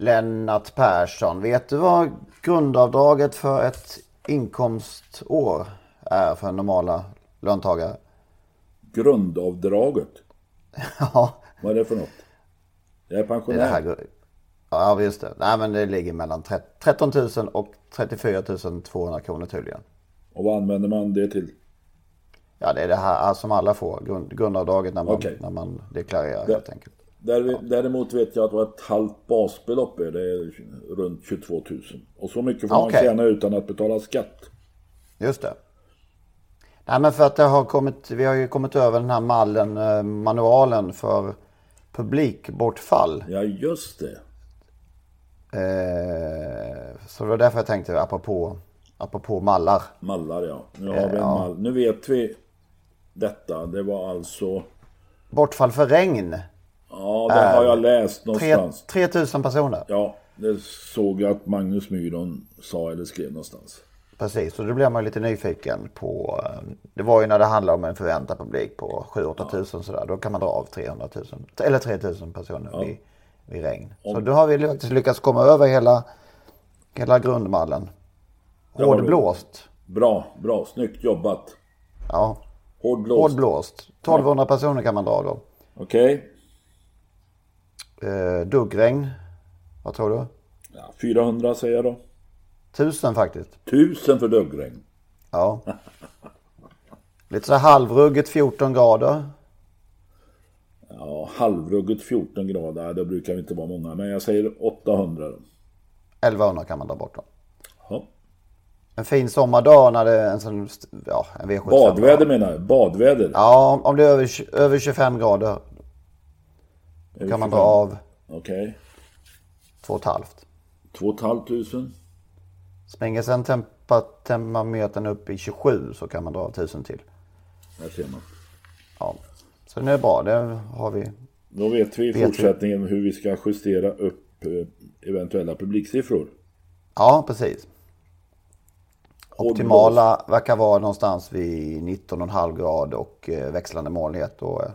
Lennart Persson, vet du vad grundavdraget för ett inkomstår är för normala löntagare? Grundavdraget? Ja, Vad är det för något? Jag är det är pensionär. det här. Ja, just det. Nej, men det ligger mellan 13 000 och 34 200 kronor tydligen. Och vad använder man det till? Ja, det är det här som alla får. Grund, grundavdraget när man, Okej. när man deklarerar helt enkelt. Där, däremot vet jag att vad ett halvt basbelopp är. Det är runt 22 000. Och så mycket får man Okej. tjäna utan att betala skatt. Just det. Nej, men för att det har kommit, vi har ju kommit över den här mallen, eh, manualen för publikbortfall. Ja, just det. Eh, så det var därför jag tänkte apropå, apropå mallar. Mallar ja. Nu har vi en Ja. mall. Nu vet vi detta. Det var alltså... Bortfall för regn. Ja, det har jag läst någonstans. 3000 personer. Ja, det såg jag att Magnus Myron sa eller skrev någonstans. Precis, och då blir man lite nyfiken på. eh, Det var ju när det handlade om en förväntad publik på 7-8 tusen sådär. Då kan man dra av 300 000. Eller 3000 personer vid, vid regn. Så då har vi faktiskt lyckats komma över hela, hela grundmallen. Hårdblåst. Bra, bra. Snyggt jobbat. Ja, Hård blåst. hårdblåst. 1200 personer kan man dra då. Okej. Eh, duggregn. Vad tror du? Ja, 400 säger jag då. Tusen faktiskt. Tusen för duggregn. Ja. Lite så halvrugget 14 grader. Ja, halvrugget 14 grader. Det brukar inte vara många. Men jag säger 800 då. 1100 kan man dra bort då. Ja. En fin sommardag när det är en sån, ja, en V75. Badväder menar jag. Badväder. Ja, om det är över, över 25 grader kan man 25. dra av Okej. 2,5. 2 500. Springer sen tempa, termometern upp i 27 så kan man dra av 1000 till. Där ser man. Ja. Så det är bra, det har vi. Då vet vi i fortsättningen hur vi ska justera upp eh, eventuella publiksiffror. Ja, precis. Optimala verkar vara någonstans vid 19,5 grad och eh, växlande molnighet. Då, eh,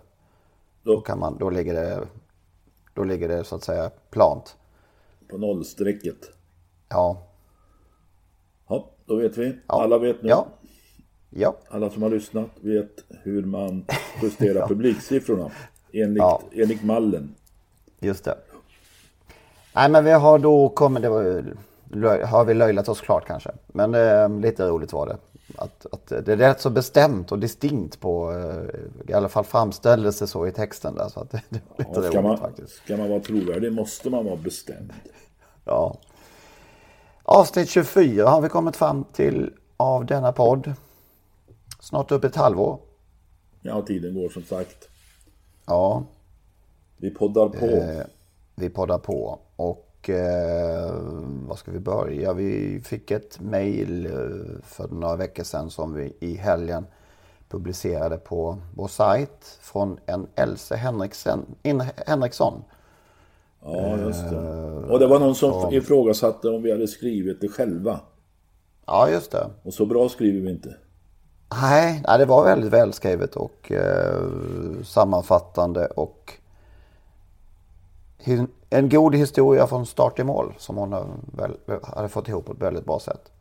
Då, då, kan man, då, ligger det, då ligger det så att säga plant. på nollstrecket. Ja, Ja, då vet vi. Alla vet nu. ja, ja. Alla som har lyssnat vet hur man justerar publiksiffrorna. Enligt, Ja. enligt mallen. Just det. Nej men vi har då kommit, det var har vi löjlat oss klart kanske. Men eh, lite roligt var det. Att, att det är rätt så bestämt och distinkt på, eh, i alla fall framställdes det så i texten där. Så att det, det var lite Ja, ska, man, faktiskt. ska man vara trovärdig måste man vara bestämd. Ja. Avsnitt 24 har vi kommit fram till av denna podd. Snart upp ett halvår. Ja, tiden går som sagt. Ja, Vi poddar på. Eh, vi poddar på. Och eh, vad ska vi börja? Vi fick ett mejl eh, för några veckor sedan som vi i helgen publicerade på vår sajt från en Else Henriksen, in, Henriksson. Ja, just det. Eh, Och det var någon som ifrågasatte om vi hade skrivit det själva. Ja, just det. Och så bra skriver vi inte. Nej, nej, det var väldigt välskrivet och eh, sammanfattande och en god historia från start till mål som hon har väl, hade fått ihop på ett väldigt bra sätt.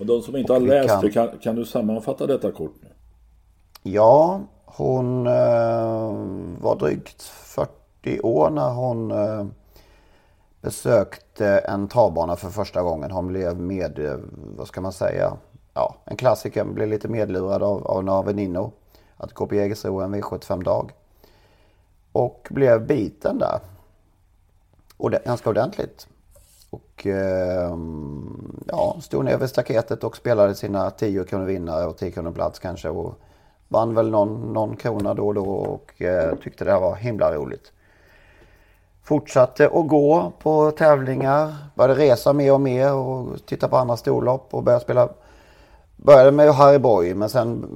Och de som inte har vi läst kan- det, kan, kan du sammanfatta detta kort nu? Ja, hon eh, var drygt 40 år när hon eh, besökte en travbana för första gången. Hon blev med, eh, vad ska man säga, ja, en klassiker, blev lite medlurad av, av några väninnor. att gå på Jägersro en V75 dag. Och blev biten där. Ganska ordentligt. Och eh, ja, stod ner vid staketet och spelade sina 10 kronor vinnare och 10 kronor plats kanske. Och vann väl någon, någon krona då och då och eh, tyckte det här var himla roligt. Fortsatte att gå på tävlingar, började resa mer och mer och titta på andra storlopp och började spela. Började med Harry Boy men sen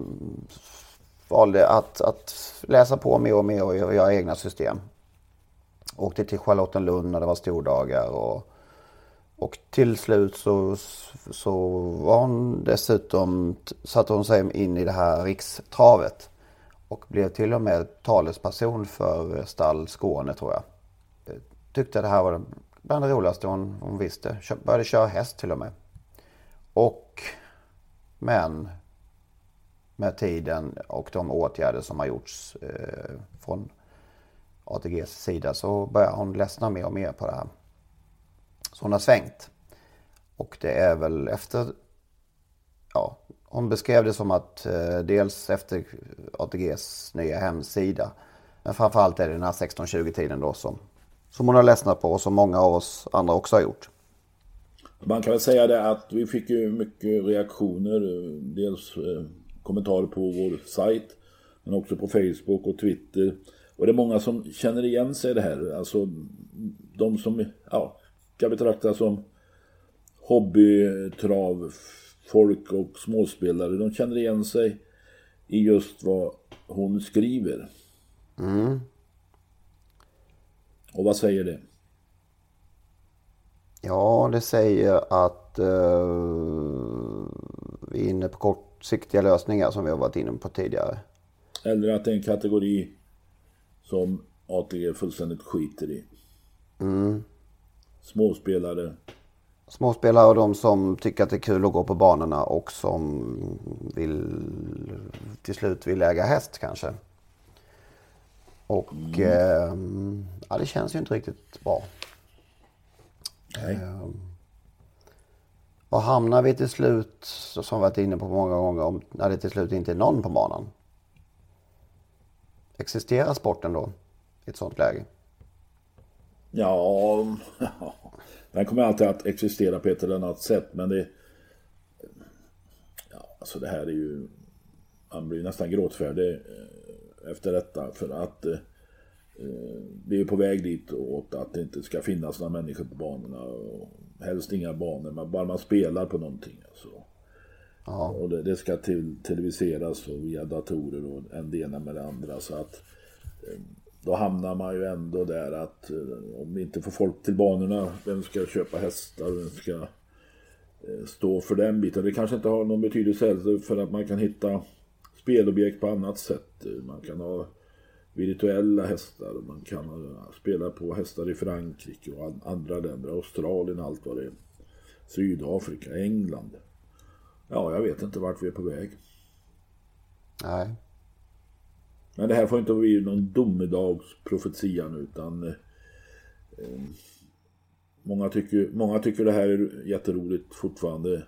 valde att, att läsa på mer och mer och göra egna system. Åkte till Charlottenlund när det var stordagar och, och till slut så, så var hon dessutom, satte hon sig in i det här rikstravet. Och blev till och med talesperson för Stall Skåne tror jag. Tyckte det här var bland det roligaste hon, hon visste. Började köra häst till och med. Och men med tiden och de åtgärder som har gjorts eh, från ATGs sida så börjar hon ledsna mer och mer på det här. Så hon har svängt. Och det är väl efter, ja, hon beskrev det som att eh, dels efter ATGs nya hemsida, men framförallt är det den här 16-20 tiden då som, som hon har ledsnat på och som många av oss andra också har gjort. Man kan väl säga det att vi fick ju mycket reaktioner, dels eh, kommentarer på vår sajt, men också på Facebook och Twitter. Och det är många som känner igen sig i det här. Alltså de som ja, ska betraktas som hobbytrav folk och småspelare. De känner igen sig i just vad hon skriver. Mm. Och vad säger det? Ja, det säger att uh, vi är inne på kortsiktiga lösningar som vi har varit inne på tidigare. Eller att det är en kategori som ATG fullständigt skiter i. Mm. Småspelare. Småspelare och de som tycker att det är kul att gå på banorna och som vill till slut vill äga häst kanske. Och mm. eh, ja, det känns ju inte riktigt bra. Nej. Eh, och hamnar vi till slut, som vi varit inne på många gånger, om, när det till slut inte är någon på banan. Existerar sporten då i ett sånt läge? Ja, den kommer alltid att existera på ett eller annat sätt. Men det... Ja, alltså det här är ju... Man blir nästan gråtfärdig eh, efter detta. För att eh, eh, vi är på väg dit åt att det inte ska finnas några människor på banorna. Och helst inga banor, men bara man spelar på någonting. Alltså. Ja. Och det, det, ska till, televiseras och via datorer och en det ena med det andra. Så att eh, då hamnar man ju ändå där att eh, om vi inte får folk till banorna, vem ska köpa hästar, vem ska eh, stå för den biten. Det kanske inte har någon betydelse för att man kan hitta spelobjekt på annat sätt. Man kan ha virtuella hästar, man kan spela på hästar i Frankrike och andra länder, Australien, allt vad det är. Sydafrika, England. Ja, jag vet inte vart vi är på väg. Nej. Men det här får inte bli någon domedagsprofetia nu utan eh, eh, många, tycker, många tycker det här är jätteroligt fortfarande.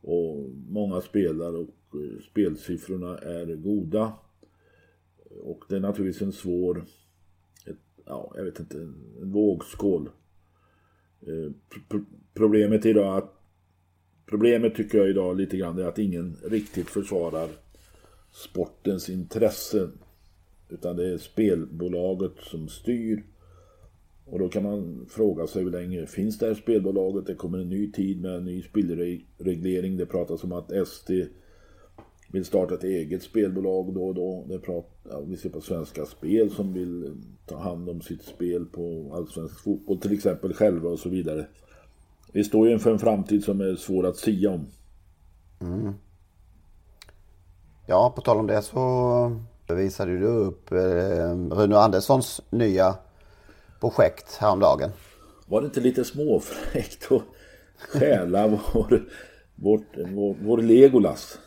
Och många spelar och eh, spelsiffrorna är goda. Och det är naturligtvis en svår, ett, ja jag vet inte, en vågskål. Eh, pro problemet idag att Problemet tycker jag idag lite grann är att ingen riktigt försvarar sportens intressen. Utan det är spelbolaget som styr. Och då kan man fråga sig hur länge finns det här spelbolaget? Det kommer en ny tid med en ny spelreglering. Det pratas om att SD vill starta ett eget spelbolag då och då. Det pratar, ja, vi ser på Svenska Spel som vill ta hand om sitt spel på allsvensk fotboll till exempel själva och så vidare. Vi står ju inför en framtid som är svår att sia om. Mm. Ja, på tal om det så visade du upp eh, Rune Anderssons nya projekt häromdagen. Var det inte lite småfräckt att stjäla vår, vår, vår, vår Legolas?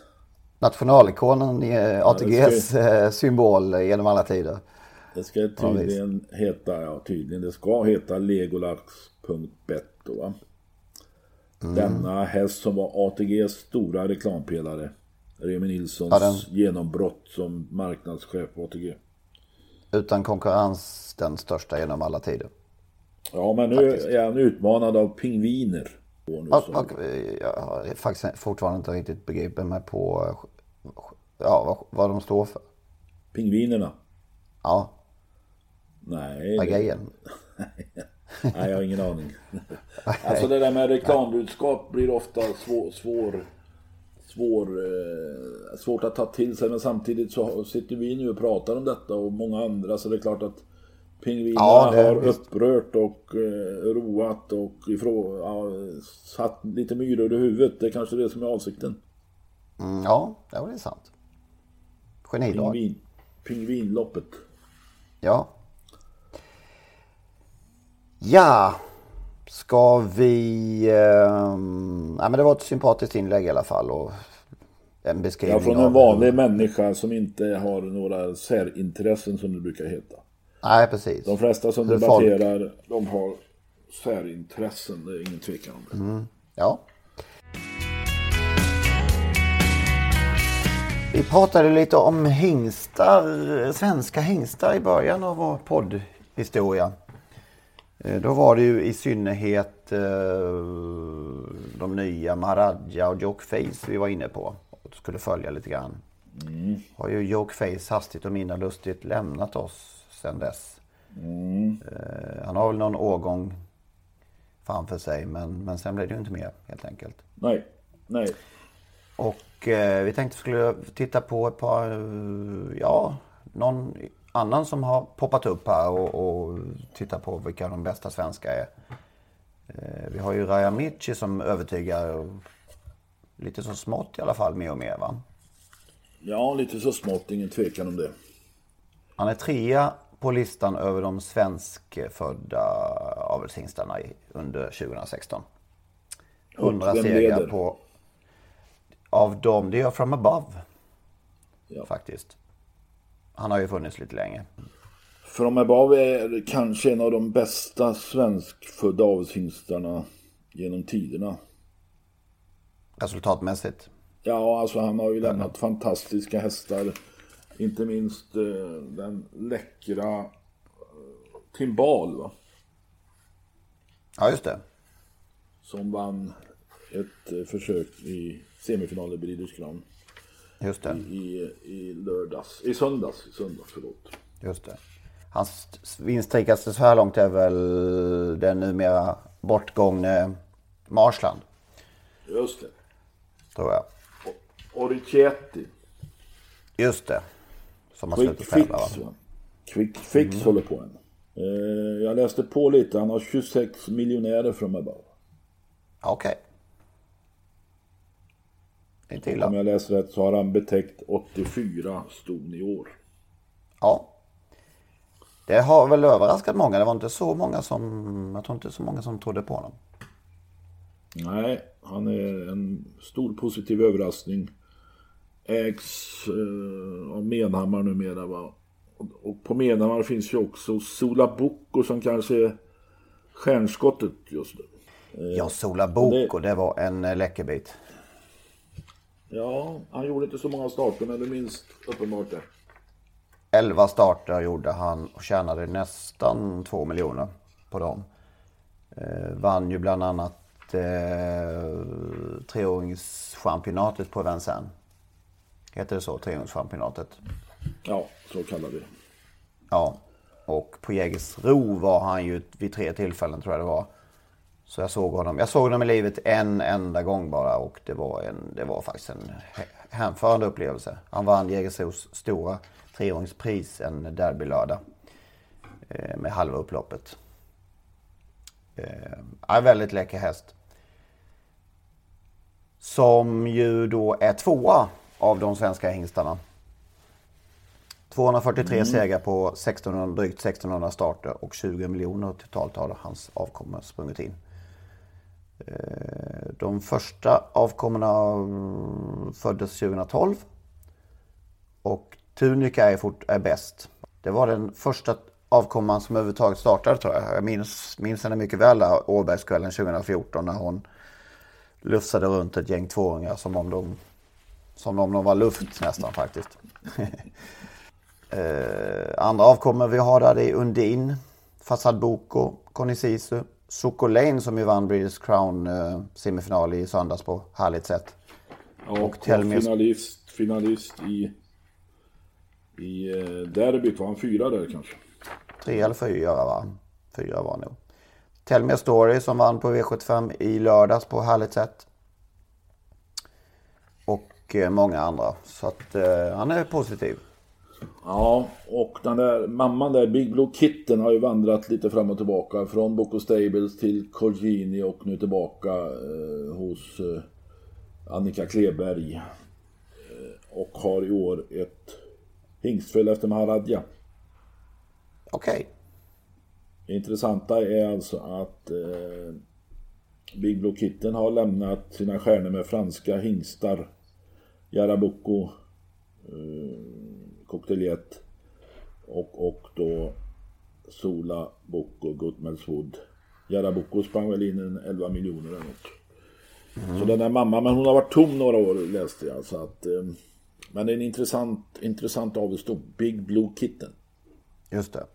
Nationalikonen i eh, ATGs ska, eh, symbol genom alla tider. Det ska tydligen ja, heta, ja tydligen, det ska heta legolax.bet va? Mm. Denna häst som var ATGs stora reklampelare. Remi Nilssons ja, den... genombrott som marknadschef på ATG. Utan konkurrens den största genom alla tider. Ja, men nu faktiskt. är han utmanad av pingviner. Och, och, jag har faktiskt fortfarande inte riktigt begripit mig på ja, vad, vad de står för. Pingvinerna? Ja. Nej. Vad grejen? Nej, jag har ingen aning. alltså det där med reklambudskap blir ofta svår, svår, svår, eh, svårt att ta till sig. Men samtidigt så sitter vi nu och pratar om detta och många andra. Så det är klart att pingvinerna ja, det... har upprört och eh, roat och ifrå, ja, satt lite myror i huvudet. Det är kanske det som är avsikten. Mm, ja, det är sant. Genidrag. Pingvin, pingvinloppet. Ja. Ja, ska vi... Eh, ja, men det var ett sympatiskt inlägg i alla fall. Och en beskrivning ja, från en vanlig av... människa som inte har några särintressen som det brukar heta. Nej, precis. De flesta som Hur debatterar, folk... de har särintressen. Det är ingen tvekan om det. Mm. Ja. Vi pratade lite om hingstar, svenska hingstar i början av vår poddhistoria. Eh, då var det ju i synnerhet eh, de nya Maradja och Jokeface vi var inne på. Och skulle följa lite grann. Mm. Har ju Jokeface hastigt och minna lustigt lämnat oss sedan dess. Mm. Eh, han har väl någon årgång framför sig men, men sen blev det ju inte mer helt enkelt. Nej, nej. Och eh, vi tänkte skulle titta på ett par, ja, någon annan som har poppat upp här och, och titta på vilka de bästa svenska är. Eh, vi har ju Raja Michi som övertygar lite så smått i alla fall mer och mer va? Ja, lite så smått, ingen tvekan om det. Han är trea på listan över de svenskfödda avelshingstarna under 2016. 100 segrar på... Av dem, det är From Above. Ja. Faktiskt. Han har ju funnits lite länge. From Above är kanske en av de bästa svenskfödda avelshingstarna genom tiderna. Resultatmässigt? Ja, alltså han har ju lämnat ja. fantastiska hästar. Inte minst eh, den läckra eh, Timbal va? Ja, just det. Som vann ett eh, försök i semifinalen i Breeders Crown. Just det. I, i lördags, i söndags, i söndags förlåt. Just det. Hans vinstrikaste så här långt är väl den numera bortgångne Marsland. Just det. Tror jag. Orichetti. Just det. Som har Quick fix, va? Quick fix mm. håller på än. Eh, jag läste på lite. Han har 26 miljonärer från mig bara. Okej. Okay. Inte illa. Om jag läser rätt så har han betäckt 84 ston i år. Ja. Det har väl överraskat många. Det var inte så många som, jag tror inte så många som trodde på honom. Nej, han är en stor positiv överraskning. Ägs eh, av Menhammar numera va. Och på Menhammar finns ju också Sola Bocco som kanske är stjärnskottet just nu. Ja, Sola Bocco, det... det var en eh, läckerbit. Ja, han gjorde inte så många starter men det minst uppenbart det. 11 starter gjorde han och tjänade nästan 2 miljoner på dem. Eh, vann ju bland annat eh, treåringschampionatet på Vincennes. Heter det så, treåringschampionatet? Ja, så kallar vi det. Ja, och på Jägersro var han ju vid tre tillfällen tror jag det var. Så jag såg honom. Jag såg honom i livet en enda gång bara och det var, en, det var faktiskt en hänförande upplevelse. Han vann Jägersros stora treåringspris en derbylördag. Eh, med halva upploppet. Eh, väldigt läcker häst. Som ju då är tvåa av de svenska hingstarna. 243 mm. segrar på 1600, drygt 1600 starter och 20 miljoner totalt har hans avkommor sprungit in. Eh, de första avkommorna mm, föddes 2012. Och Tunica är, fort, är bäst. Det var den första avkomman som överhuvudtaget startade tror jag. Jag minns, minns henne mycket väl där Åbergskvällen 2014 när hon lufsade runt ett gäng tvååringar som om de Som om de var luft nästan faktiskt. eh, andra avkommor vi har där det är Undin, Fasad Boko, Konisisu, Sokolane som ju vann British Crown eh, semifinal i söndags på härligt sätt. Ja, och finalist, finalist i, i eh, derbyt. Var han fyra där kanske? Tre eller fyra va? Fyra var nog. Tell Me Story som vann på V75 i lördags på härligt sätt. Och eh, många andra. Så att eh, han är positiv. Ja, och den där mamman där, Big Blue Kitten, har ju vandrat lite fram och tillbaka. Från Boko Stables till Colgini och nu tillbaka eh, hos eh, Annika Kleberg. Eh, och har i år ett hingstfäll efter Maharadja. Okej. Okay. Det intressanta är alltså att eh, Big Blue Kitten har lämnat sina stjärnor med franska hingstar. Jarabuco, eh, Cocktailjet och, och då Sola, Bocco, Gutmelswood. Jarabuco sprang väl in en 11 miljoner eller något. Mm. Så den är mamma, men hon har varit tom några år läste jag. Så att, eh, men det är en intressant, intressant avelstom. Big Blue Kitten. Just det.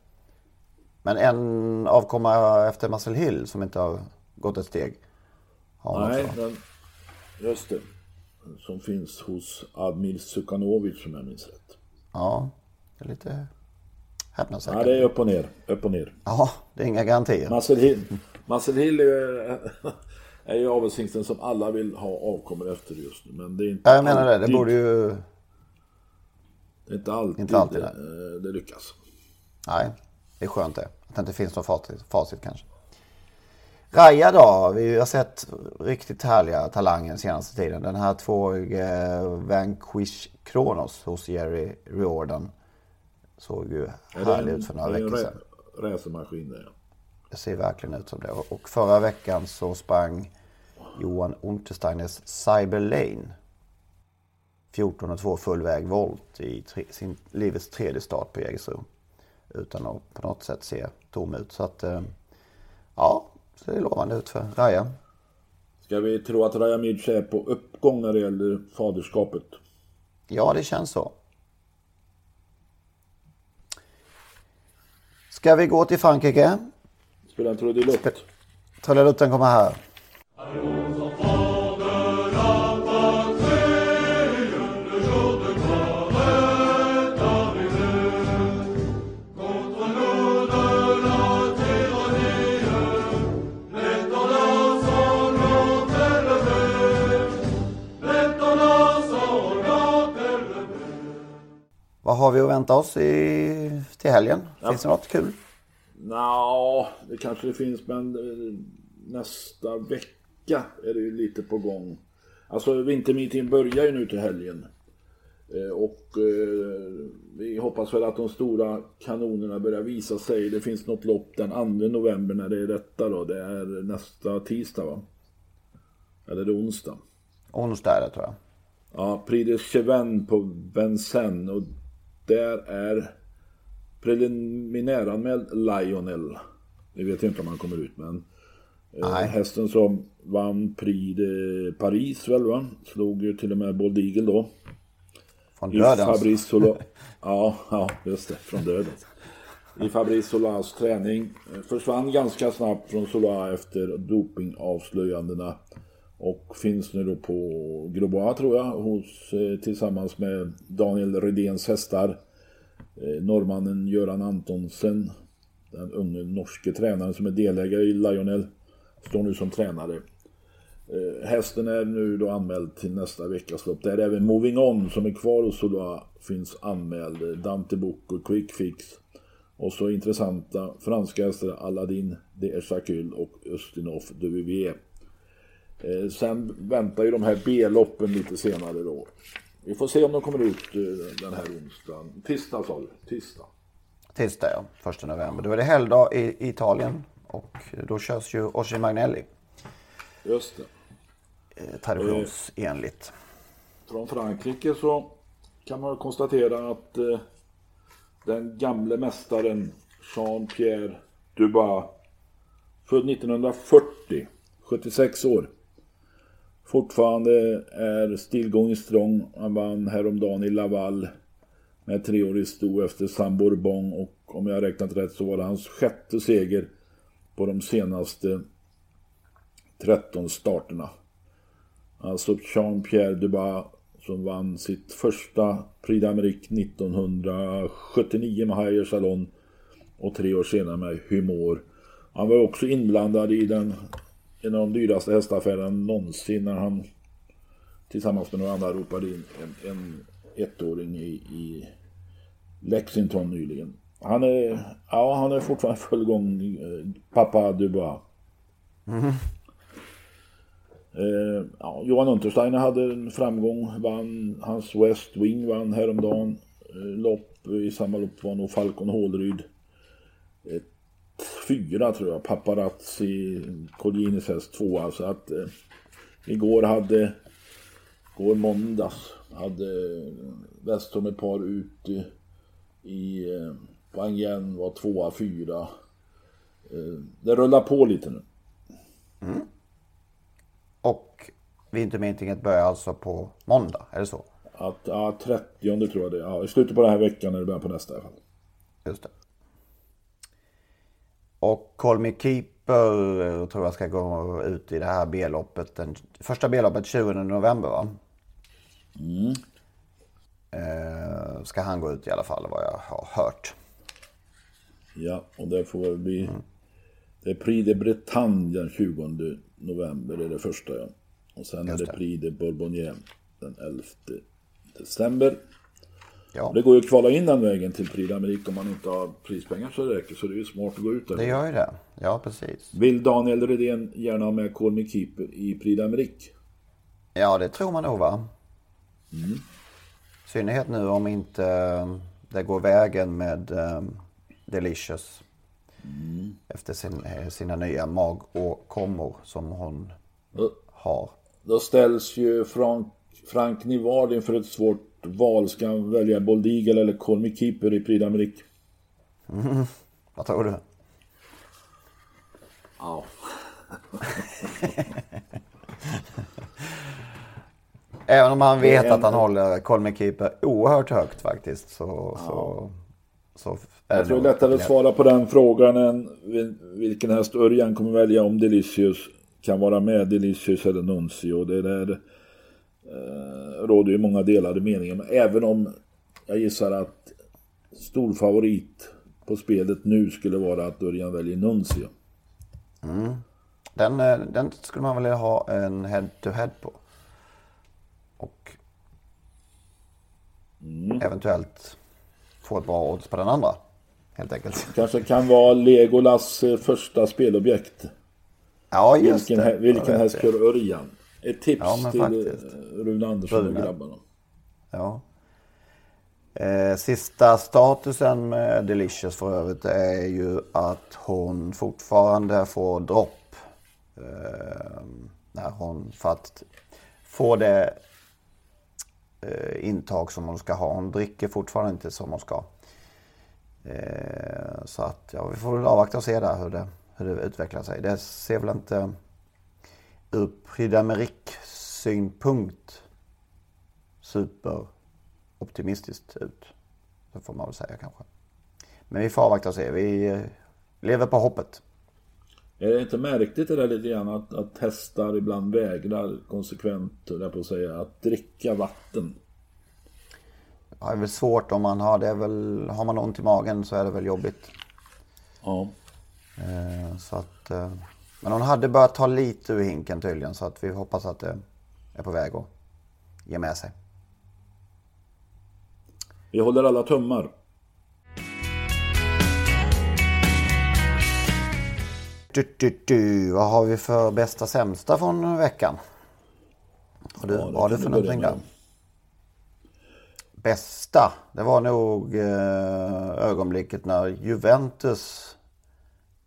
Men en avkomma efter Muscle Hill som inte har gått ett steg. Nej, den, just det. Som finns hos Admir Sukanovic som jag minns rätt. Ja, det är lite häpnadsväckande. Ja, det är upp och ner. Upp och ner. Ja, det är inga garantier. Muscle Hill, Hill är, är ju avelshingsten som alla vill ha avkommor efter just nu. Men det är inte ja, jag menar alltid, det. Det borde ju... Det är inte alltid, inte alltid det, det lyckas. Nej. Det är skönt det. Att det inte finns något facit, facit kanske. Raja då? Vi har sett riktigt härliga talanger senaste tiden. Den här tvåårige eh, Vanquish Kronos hos Jerry Riordan. Såg ju härlig ut för några veckor sedan. Racermaskin det ja. Det ser verkligen ut som det. Och förra veckan så sprang Johan Untersteiners Cyber Lane 14 och 2 full väg volt i tre, sin livets tredje start på Jägersro utan att på något sätt se tom ut. Så att, eh, ja, så det är lovande ut för Raja. Ska vi tro att Raja Midge är på uppgång när det gäller faderskapet? Ja, det känns så. Ska vi gå till Frankrike? Spela en trudelutt. Trudelutten kommer här. Vad har vi att vänta oss i, till helgen? Finns ja. det något kul? Ja, det kanske det finns men eh, nästa vecka är det ju lite på gång. Alltså vintermeeting börjar ju nu till helgen. Eh, och eh, vi hoppas väl att de stora kanonerna börjar visa sig. Det finns något lopp den 2 november när det är detta då. Det är nästa tisdag va? Eller det är onsdag? Onsdag är det tror jag. Ja, Prix de Cheven på Vincennes. Och där är preliminäranmäld Lionel. Vi vet inte om han kommer ut men eh, Nej. hästen som vann Prix de Paris väl va? Slog ju till och med Bold Eagle då. Från döden. Fabrice Sola... ja, ja, just det. Från döden. I Fabrice Solas träning. Eh, försvann ganska snabbt från Sola efter dopingavslöjandena. Och finns nu då på Grobois tror jag, hos, eh, tillsammans med Daniel Rydéns hästar. Eh, norrmannen Göran Antonsen, den unge norske tränaren som är delägare i Lionel, står nu som tränare. Eh, hästen är nu då anmäld till nästa veckas lopp. Där även Moving On som är kvar hos Soloa finns anmäld. Dante Book och Quick Fix. Och så intressanta franska hästar Aladdin, De Ersakul och Östinoff, de Vivier. Eh, sen väntar ju de här B-loppen lite senare då. Vi får se om de kommer ut eh, den här onsdagen. Tisdag sa du? Tisdag. Tisdag ja, första november. Då är det helgdag i Italien och då körs ju Ossi Magnelli. Just det. Eh, traditionsenligt. Från Frankrike så kan man konstatera att eh, den gamle mästaren Jean-Pierre Dubois född 1940, 76 år fortfarande är still strong. Han vann häromdagen i Laval med treårig sto efter Sam Bourbon och om jag har räknat rätt så var det hans sjätte seger på de senaste 13 starterna. Alltså Jean-Pierre Dubas som vann sitt första Prix d'Amérique 1979 med Haier Salon och tre år senare med Humor. Han var också inblandad i den en av de dyraste hästaffärerna någonsin när han tillsammans med några andra ropade in en, en ettåring i, i Lexington nyligen. Han är, ja, han är fortfarande full gång, eh, pappa Dubois. Mm. Eh, ja, Johan Untersteiner hade en framgång, vann, hans West Wing vann häromdagen. Eh, lopp, i samma lopp var nog Falcon Hålryd. Fyra tror jag, Paparazzi, Colginis häst tvåa. Så att eh, igår hade, går måndags, hade Westholm ett par ut i eh, Wangen var tvåa, fyra. Eh, det rullar på lite nu. Mm. Och Vintermeetinget börjar alltså på måndag, är det så? Att, ja, 30 tror jag det är. Ja, I slutet på den här veckan eller början på nästa i alla fall. Just det. Och Call Me Keeper eh, tror jag ska gå ut i det här B-loppet. Första B-loppet 20 november va? Mm. Eh, ska han gå ut i alla fall vad jag har hört. Ja, och det får väl bli... Mm. Det är Prix de Bretagne den 20 november, det är det första ja. Och sen Just är det, det Prix de Bourbonnier den 11 december. Ja. Det går ju att kvala in den vägen till Prix d'Amérique om man inte har prispengar så det räcker. Så det är ju smart att gå ut där. Det gör ju det. Ja, precis. Vill Daniel Redén gärna ha med Call Me Keeper i Prix d'Amérique? Ja, det tror man nog va? Mm. I synnerhet nu om inte eh, det går vägen med um, Delicious. Mm. Efter sin, eh, sina nya magåkommor som hon då, har. Då ställs ju Frank, Frank Nivard inför ett svårt val. Ska han välja Bold Eagle eller Call Me Keeper i Prix d'Amérique? Mm. Vad tror du? Ja. Även om han vet en... att han håller Call Me Keeper oerhört högt faktiskt. Så, ja. så, så jag tror det är lättare att svara på den frågan än vilken häst Örjan kommer välja om Delicious kan vara med. Delicious eller Nuncio. Det där eh, råder ju många delade meningar. Men även om jag gissar att stor favorit på spelet nu skulle vara att Örjan väljer Nuncio. Mm. Den, eh, den skulle man vilja ha en head-to-head -head på. Och mm. eventuellt få ett bra odds på den andra. Helt enkelt. Kanske kan vara Legolas eh, första spelobjekt. Ja, just vilken, det. Vilken häst kör Örjan? Ett tips ja, till faktiskt. Rune Andersson Rune. och grabbarna. Ja. Eh, sista statusen med Delicious för övrigt är ju att hon fortfarande får dropp. Eh, när hon, för att få det eh, intag som hon ska ha. Hon dricker fortfarande inte som hon ska. Eh, så att ja, vi får väl avvakta och se där hur det, hur det utvecklar sig. Det ser väl inte ur Prix synpunkt superoptimistiskt ut. Så får man väl säga kanske. Men vi får avvakta och se. Vi eh, lever på hoppet. Är det inte märkligt det där lite grann att, att hästar ibland vägrar konsekvent, på att säga, att dricka vatten? Ja, det är väl svårt om man har det. Väl, har man ont i magen så är det väl jobbigt. Ja. Eh, så att, eh, men hon hade börjat ta lite ur hinken tydligen så att vi hoppas att det är på väg att ge med sig. Vi håller alla tummar. Du, du, du. Vad har vi för bästa sämsta från veckan? Har du, ja, vad har du för någonting där? Bästa, det var nog eh, ögonblicket när Juventus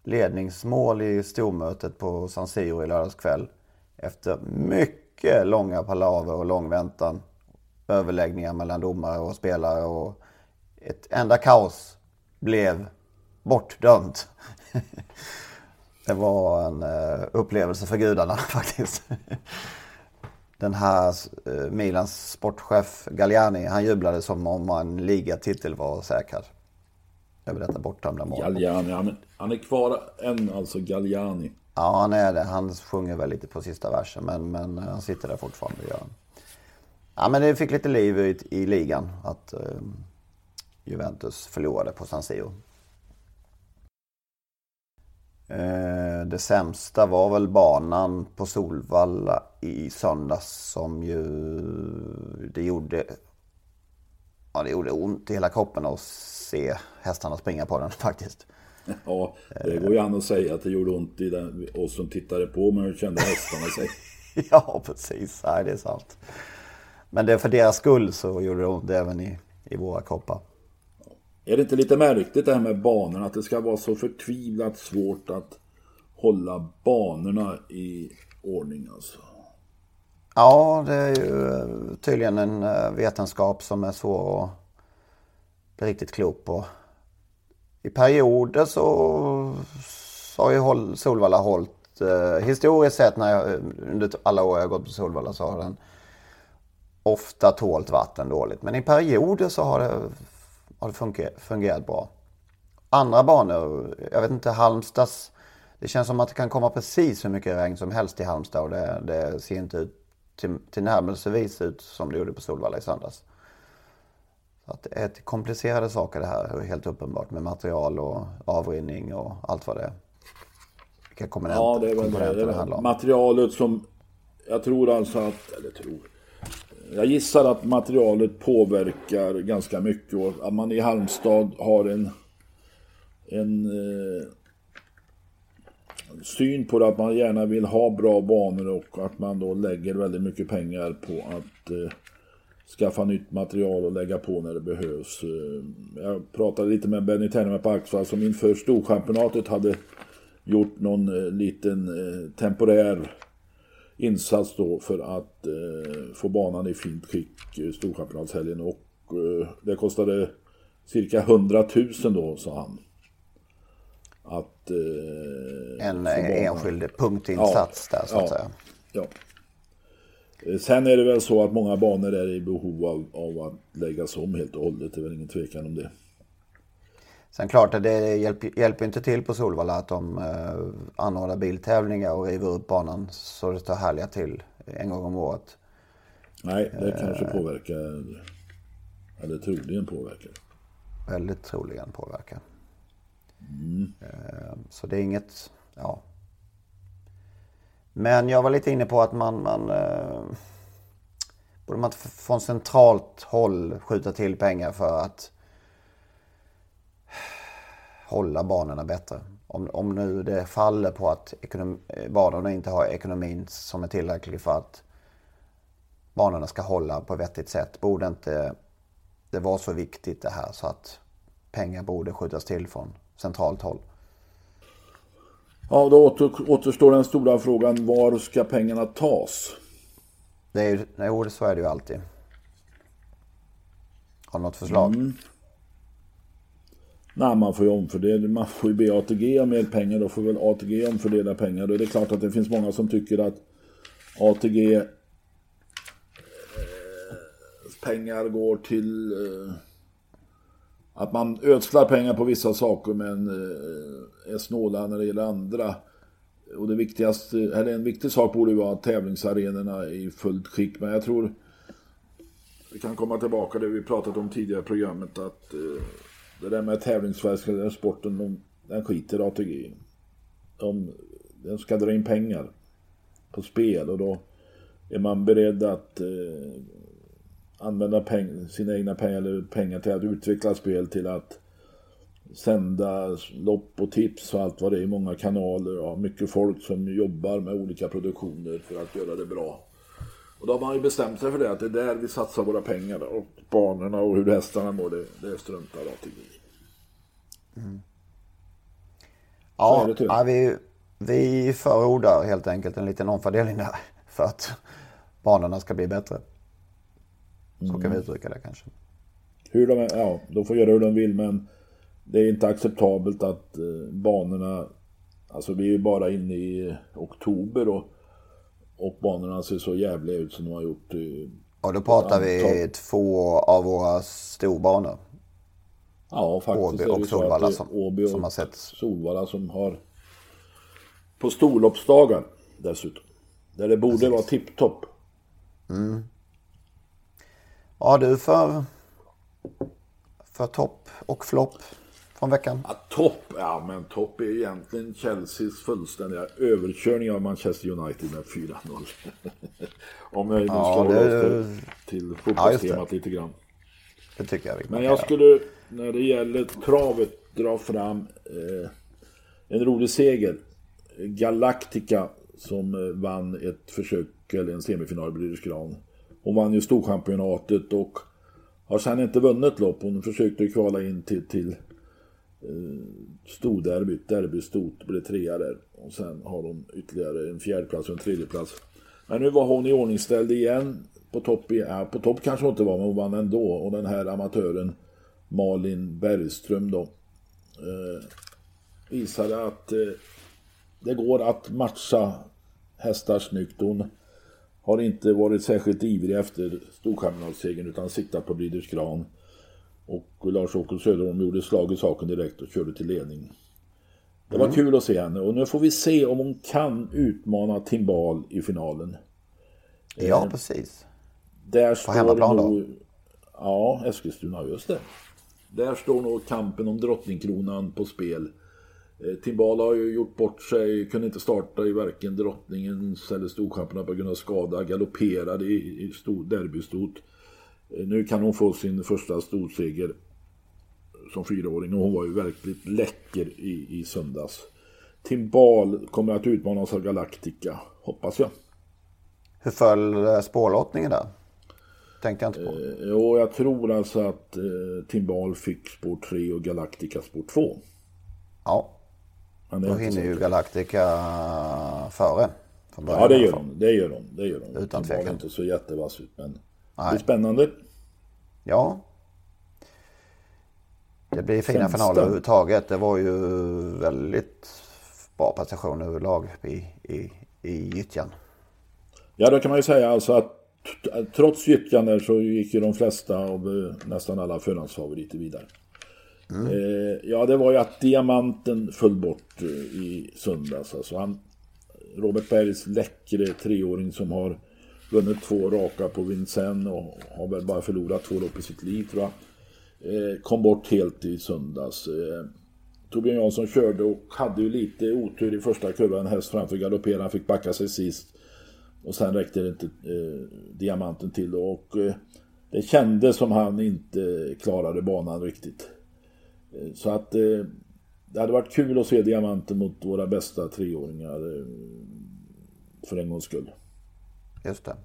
ledningsmål i stormötet på San Siro i lördags kväll. Efter mycket långa palaver och lång väntan. Överläggningar mellan domare och spelare och ett enda kaos blev bortdömt. Det var en eh, upplevelse för gudarna faktiskt. den här eh, Milans sportchef Galliani, han jublade som om en ligatitel var säkrad. Över detta bortdömda mål. Galliani, han, han är kvar än alltså Galliani. Ja, han är det. Han sjunger väl lite på sista versen, men, men han sitter där fortfarande. Han. Ja, men det fick lite liv i, i ligan att eh, Juventus förlorade på San Siro. Eh, det sämsta var väl banan på Solvalla i söndags som ju det gjorde Ja, det gjorde ont i hela kroppen att se hästarna springa på den faktiskt. Ja, det går ju an att säga att det gjorde ont i den, oss som tittade på, men hur kände hästarna sig? ja, precis. Nej, det är sant. Men det är för deras skull så gjorde det ont även i, i våra kroppar. Är det inte lite märkligt det här med banorna? Att det ska vara så förtvivlat svårt att hålla banorna i ordning alltså? Ja, det är ju eh, tydligen en eh, vetenskap som är svår att bli riktigt klok på. I perioder så, så har ju Solvalla hållit, eh, historiskt sett när jag, eh, under alla år jag gått på Solvalla så har den ofta tålt vatten dåligt. Men i perioder så har det, har det fungerat, fungerat bra. Andra banor, jag vet inte, Halmstads, det känns som att det kan komma precis hur mycket regn som helst i Halmstad och det, det ser inte ut till, tillnärmelsevis ut som det gjorde på Solvalla i söndags. Så att det är ett komplicerade saker det här, helt uppenbart med material och avrinning och allt vad det är. Vilka komponenter, ja, det är väl det, det, det Materialet som, jag tror alltså att, eller tror, jag gissar att materialet påverkar ganska mycket och att man i Halmstad har en, en eh, syn på det att man gärna vill ha bra banor och att man då lägger väldigt mycket pengar på att eh, skaffa nytt material och lägga på när det behövs. Eh, jag pratade lite med Benny Tenneman på Axvall som inför Storchampionatet hade gjort någon eh, liten eh, temporär insats då för att eh, få banan i fint skick eh, Storchampionatshelgen och eh, det kostade cirka 100 000 då sa han. Att, eh, en enskild punktinsats ja, där så att ja, säga. Ja. Eh, sen är det väl så att många banor är i behov av, av att läggas om helt och hållet. Det är väl ingen tvekan om det. Sen klart det hjälper, hjälper inte till på Solvalla att de eh, anordnar biltävlingar och river upp banan så det står härliga till en gång om året. Nej, det eh, kanske påverkar, eller troligen påverkar. Väldigt troligen påverkar. Mm. Eh, så det är inget, ja. Men jag var lite inne på att man, man eh, borde man från centralt håll skjuta till pengar för att hålla banorna bättre. Om, om nu det faller på att ekonom, banorna inte har ekonomin som är tillräcklig för att banorna ska hålla på vettigt sätt. Borde inte det vara så viktigt det här så att pengar borde skjutas till från centralt håll? Ja, då återstår den stora frågan. Var ska pengarna tas? Det är ju, nej, så är det ju alltid. Har du något förslag? Mm. Nej, man får ju omfördela. Man får ju be ATG om mer pengar. Då får väl ATG omfördela pengar. Är det klart att det finns många som tycker att ATG eh, pengar går till eh, att man ödslar pengar på vissa saker men eh, är snåla när det gäller andra. Och det viktigaste, eller en viktig sak borde ju vara att tävlingsarenorna är i fullt skick. Men jag tror vi kan komma tillbaka det vi pratat om tidigare i programmet att eh, det där med tävlingsverksamheten, sporten, de, den skiter ATG de, de ska dra in pengar på spel och då är man beredd att eh, använda peng, sina egna pengar, eller pengar till att utveckla spel till att sända lopp och tips och allt vad det är i många kanaler och mycket folk som jobbar med olika produktioner för att göra det bra. Och då har man ju bestämt sig för det, att det är där vi satsar våra pengar och banorna och hur hästarna mår, det, det struntar ATG mm. Ja, ja vi, vi förordar helt enkelt en liten omfördelning där för att banorna ska bli bättre. Så mm. kan vi uttrycka det kanske. Hur de, ja, de får göra hur de vill men det är inte acceptabelt att eh, banorna, alltså vi är ju bara inne i oktober och Och banorna ser så jävliga ut som de har gjort. Och då pratar vi två av våra storbanor. Ja, faktiskt. Åby och Solvalla som, Åby och som har sett. Solvalla som har på storloppsdagar dessutom. Där det borde Precis. vara tipptopp. Mm. Ja du för, för topp och flopp från veckan? Ja, topp, ja men topp är egentligen Chelseas fullständiga överkörning av Manchester United med 4-0. Om jag nu ska ja, hålla det... till fotbollstemat ja, lite grann. Det tycker jag. Men jag skulle, när det gäller travet, dra fram eh, en rolig seger. Galactica som eh, vann ett försök, eller en semifinal i British Crown. Hon vann ju storchampionatet och har sen inte vunnit lopp. Hon försökte kvala in till, till eh, storderbyt, derbystot, blev trea där. Och sen har hon ytterligare en fjärdeplats och en tredjeplats. Men nu var hon i ordningställd igen. På topp, ja, på topp kanske hon inte var, men hon vann ändå. Och den här amatören Malin Bergström då eh, visade att eh, det går att matcha hästar snyggt. Hon har inte varit särskilt ivrig efter storchampionatssegern utan siktat på Breeders Kran. Och Lars-Åke Söderholm gjorde slag i saken direkt och körde till ledning. Det var mm. kul att se henne och nu får vi se om hon kan utmana Timbal i finalen. Ja, eh, precis. Där på hemmaplan nog, då? Ja, Eskilstuna, just det. Där står nog kampen om drottningkronan på spel. Eh, Timbala har ju gjort bort sig, kunde inte starta i varken drottningens eller Storchampionat på grund av skada, galopperade i, i derbystot. Eh, nu kan hon få sin första storseger som fyraåring och hon var ju verkligt läcker i, i söndags. Timbal kommer att utmanas av Galactica, hoppas jag. Hur föll eh, spårlottningen där? Tänkte jag inte på. Eh, jo, jag tror alltså att eh, Timbal fick spår 3 och Galactica spår 2. Ja. Då hinner ju Galactica före. Ja, det gör de. Det gör de. Det gör de. Utan tvekan. inte så jättevass ut, men Nej. det är spännande. Ja. Det blir fina Sämsta. finaler överhuvudtaget. Det var ju väldigt bra prestation överlag i, i, i gyttjan. Ja, då kan man ju säga alltså att trots gyttjan så gick ju de flesta av eh, nästan alla förhandsfavoriter vidare. Mm. Eh, ja, det var ju att diamanten föll bort eh, i söndags. Alltså han, Robert Bergs läckre treåring som har vunnit två raka på Vincennes och har väl bara förlorat två lopp i sitt liv tror jag. Eh, kom bort helt i söndags. Eh, Torbjörn Jansson körde och hade ju lite otur i första kurvan. En häst framför galopperade, han fick backa sig sist. Och sen räckte det inte eh, diamanten till och eh, det kändes som han inte klarade banan riktigt. Så att eh, det hade varit kul att se diamanten mot våra bästa treåringar eh, för en gångs skull. Just det.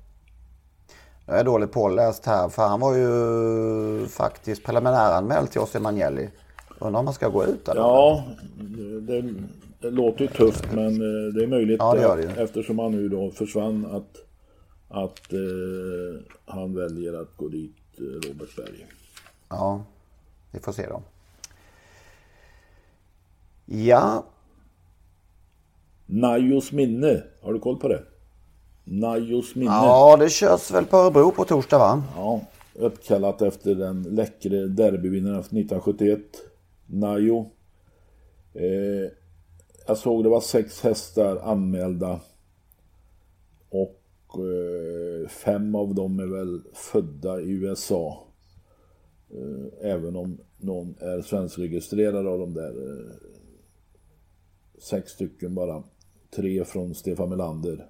Jag är dåligt påläst här för han var ju faktiskt preliminäranmäld till oss i Emanueli. Undrar om han ska gå ut eller? Ja, det, det låter ju tufft men eh, det är möjligt ja, det det eftersom han nu då försvann att, att eh, han väljer att gå dit Robert Berg. Ja, vi får se då. Ja. Najos minne, har du koll på det? Najos minne. Ja, det körs väl på Örebro på torsdag va? Ja, uppkallat efter den läckre derbyvinnaren 1971. Najo. Eh, jag såg det var sex hästar anmälda. Och eh, fem av dem är väl födda i USA. Eh, även om någon är svenskregistrerad av de där. Sex stycken bara. Tre från Stefan Melander.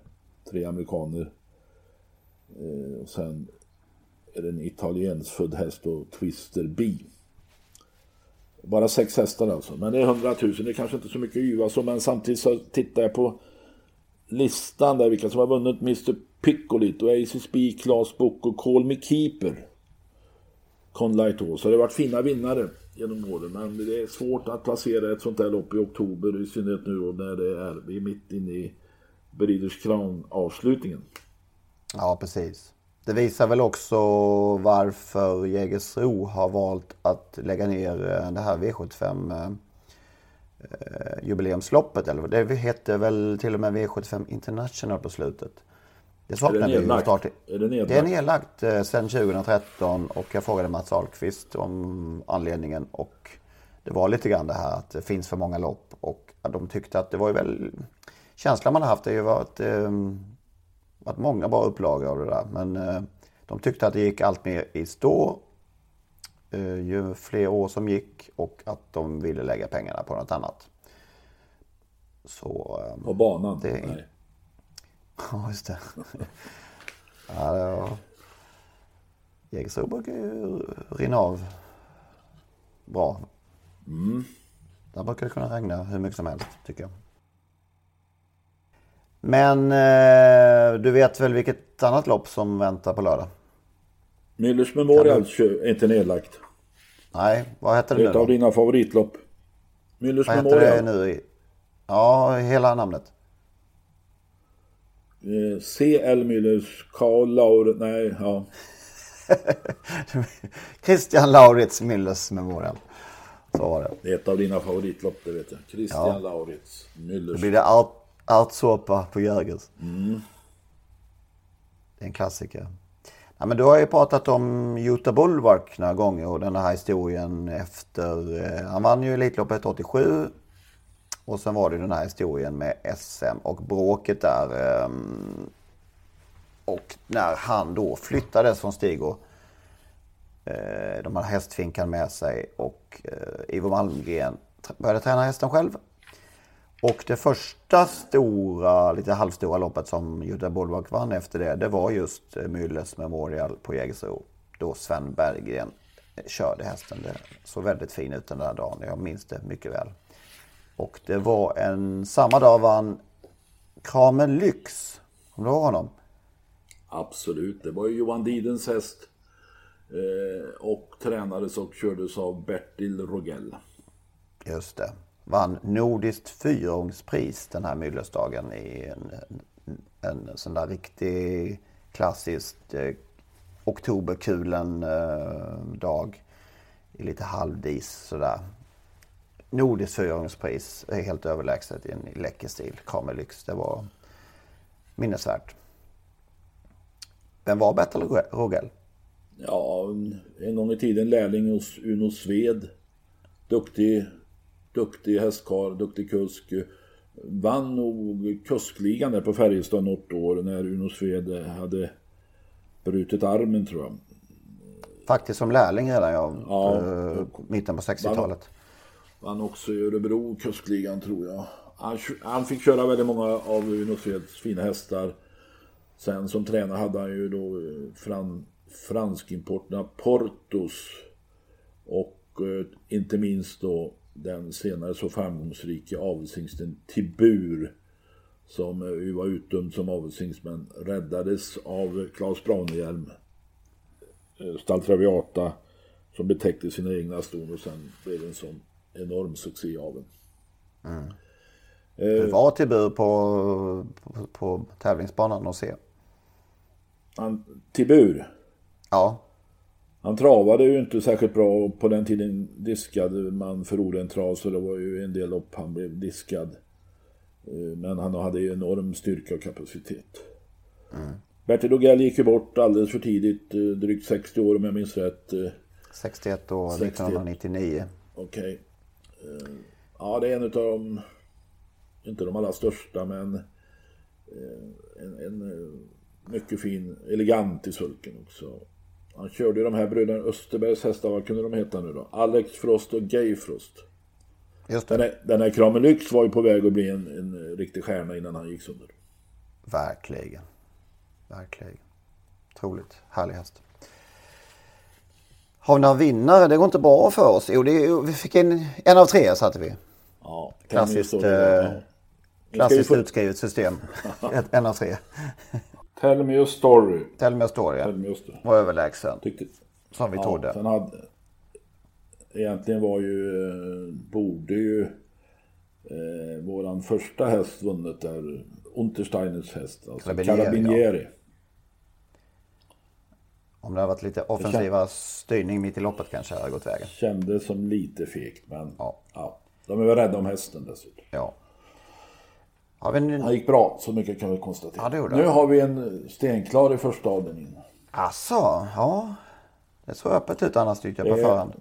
Tre amerikaner. Eh, och sen är det en italiensk född häst och Twister B. Bara sex hästar alltså. Men det är 100 000. Det är kanske inte så mycket Yva så. Men samtidigt så tittar jag på listan där vilka som har vunnit Mr Piccolit och Aces B, Claes Book och Call Me Keeper. Conlight Så det har varit fina vinnare genom åren. Men det är svårt att placera ett sånt här lopp i oktober. I synnerhet nu då när det är, vi är mitt inne i Breeders Crown avslutningen. Ja, precis. Det visar väl också varför Jägersro har valt att lägga ner eh, det här V75-jubileumsloppet. Eh, eh, Eller det heter väl till och med V75 International på slutet. Det saknar vi ju start. Är det nedlagt? Det är nedlagt eh, sedan 2013 och jag frågade Mats Ahlqvist om anledningen och det var lite grann det här att det finns för många lopp och de tyckte att det var ju väl känslan man har haft är ju att, eh, att många bra upplagor av det där men eh, de tyckte att det gick allt mer i stå eh, ju fler år som gick och att de ville lägga pengarna på något annat. Så, eh, på banan? Det, Nej. Ja, just det. ja, det var... Jägersro brukar ju rinna av bra. Mm. Där brukar det kunna regna hur mycket som helst, tycker jag. Men eh, du vet väl vilket annat lopp som väntar på lördag? Müllers Memorial är inte nedlagt. Nej, vad heter det Det nu ett av dina favoritlopp. Müllers Vad heter det Memorial. nu? Ja, hela namnet. Eh, C.L. Müllers, Karl Laur... Nej, ja. Christian Lauritz Müllers Memorial. Så var det. Det är ett av dina favoritlopp, det vet jag. Christian Ja. Lauritz, Då Müllers. blir det art, ärtsoppa på Jägers. Det är en klassiker. Ja, men du har ju pratat om Jutta Bulwark några gånger och den här historien efter... Eh, han vann ju Elitloppet 87. Och sen var det den här historien med SM och bråket där. Ehm, och när han då flyttades från Stigo. Eh, de hade hästfinkan med sig och eh, Ivo Malmgren började träna hästen själv. Och det första stora, lite halvstora loppet som Jutta Bollback vann efter det, det var just eh, Mylles Memorial på Jägersro. Då Sven Berggren körde hästen. Det såg väldigt fin ut den där dagen. Jag minns det mycket väl. Och det var en, samma dag vann Kramen Lyx. Om du har honom? Absolut, det var ju Johan Didens häst. Eh, och tränades och kördes av Bertil Rogell. Just det. Vann Nordiskt fyrångspris den här Myllersdagen i en, en, en sån där riktig klassiskt eh, oktoberkulen eh, dag. I lite halvdis sådär. Nordiskt fyrångspris är helt överlägset i en läcker stil. Kamerlyx, det var minnesvärt. Vem var Bertil Rogell? Ja, en gång i tiden lärling hos Uno Sved. Duktig, duktig hästkarl, duktig kusk. Vann nog kuskligan där på Färjestad något år när Uno Sved hade brutit armen tror jag. Faktiskt som lärling redan ja, Ja. eh, mitten på 60-talet. Vann också i Örebro kustligan tror jag. Han, han fick köra väldigt många av Uno Sveds fina hästar. Sen som tränare hade han ju då eh, fran, franskimporterna Portos. Och eh, inte minst då den senare så framgångsrika avelshingsten Tibur. Som eh, ju var utdömd som avelshingst men räddades av Claes Branehjelm. Eh, Stall Traviata. Som betäckte sina egna ston och sen blev det en sån enorm succé av den. Du var till bur på, på, på tävlingsbanan och se. Han, Tibur. Ja, Han travade ju inte särskilt bra och på den tiden diskade man för en trav så det var ju en del lopp han blev diskad. Eh, Men han hade ju enorm styrka och kapacitet. Bertil Ogell gick ju bort alldeles för tidigt, eh, drygt 60 år om jag minns rätt. Eh, 61 år 61. 1999. Okej. Eh, Ja, det är en utav de, inte de allra största men eh, en, en eh, mycket fin, elegant i sulken också. Han körde ju de här bröderna Österbergs hästar, vad kunde de heta nu då? Alex Frost och Gay Frost. Just Den det. här, den här Kramer Lyx var ju på väg att bli en, en riktig stjärna innan han gick sönder. Verkligen. Verkligen. Otroligt härlig häst. Har vi några vinnare? Det går inte bra för oss. Jo, det är, vi fick en, en av tre satte vi. Ja, Klassiskt, eh, Ja. Klassiskt få- utskrivet system. Ett- en av tre. Tell me a story. Tell me a story. Tell me a story. Var överlägsen. Tyckte, Som vi Ja, trodde. sen hade, egentligen var ju, eh, borde ju eh, våran första häst vunnit där, Untersteiners häst, alltså Carabinieri, Carabinieri. Om det hade varit lite offensiva styrning mitt i loppet kanske hade gått vägen. Kändes som lite fegt men Ja. ja. de är väl rädda om hästen dessutom. Ja. Har vi nu... Han gick bra, så mycket kan vi konstatera. Ja, det gjorde nu har vi en stenklar i första avdelningen. Asså, ja. Det såg öppet ut annars tyckte jag på förhand.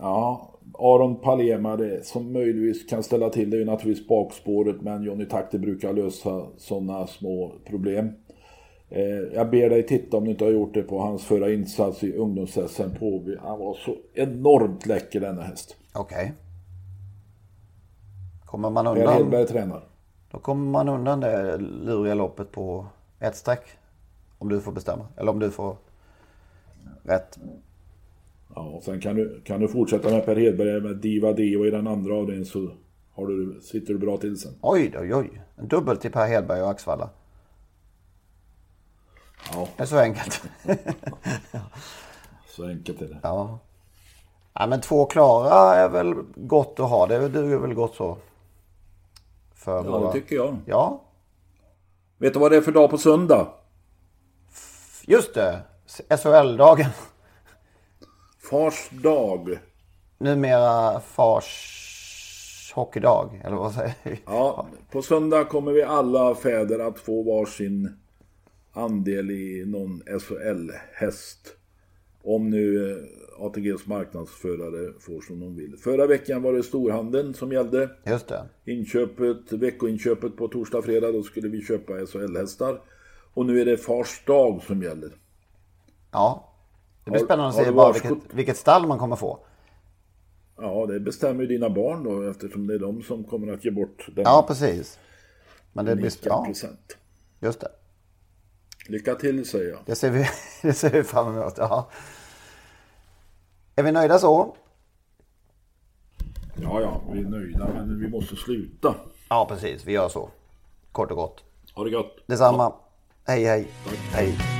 Ja, Aron Palema det som möjligtvis kan ställa till det är naturligtvis bakspåret men Johnny Takter brukar lösa sådana små problem. Eh, jag ber dig titta om du inte har gjort det på hans förra insats i ungdoms-SM på Åby. Han var så enormt läcker denna häst. Okej. Kommer man Per undan, Hedberg tränar. då kommer man undan det luriga loppet på ett streck. Om du får bestämma. Eller om du får rätt. Ja, och sen kan du, kan du fortsätta med Per Hedberg med Diva Dio i den andra avdelningen så har du, sitter du bra till sen. Oj, oj, oj. En dubbel till Per Hedberg och Axvalla. Ja, Det är så enkelt. så enkelt är det. ja. ja. men två klara är väl gott att ha. Det duger väl gott så. För Ja, våra... det tycker jag. Ja, Vet du vad det är för dag på söndag? just det. SHL-dagen. Fars dag. Numera fars hockeydag. Eller vad säger vi? Ja, på söndag kommer vi alla fäder att få varsin andel i någon SHL-häst. Om nu eh, ATGs marknadsförare får som de vill. Förra veckan var det storhandeln som gällde. Just det. Inköpet, veckoinköpet på torsdag, fredag, då skulle vi köpa SHL-hästar. Och nu är det fars dag som gäller. Ja. Det blir spännande att se bara vilket, vilket stall man kommer få. Ja, det bestämmer ju dina barn då eftersom det är de som kommer att ge bort den Ja, precis. Men det blir... Ja, just det. Lycka till säger jag. Det ser vi, det ser vi fram emot. Ja. Är vi nöjda så? Ja, ja, vi är nöjda men vi måste sluta. Ja, precis. Vi gör så. Kort och gott. Ha det gott. Detsamma. Hej, hej. Hej.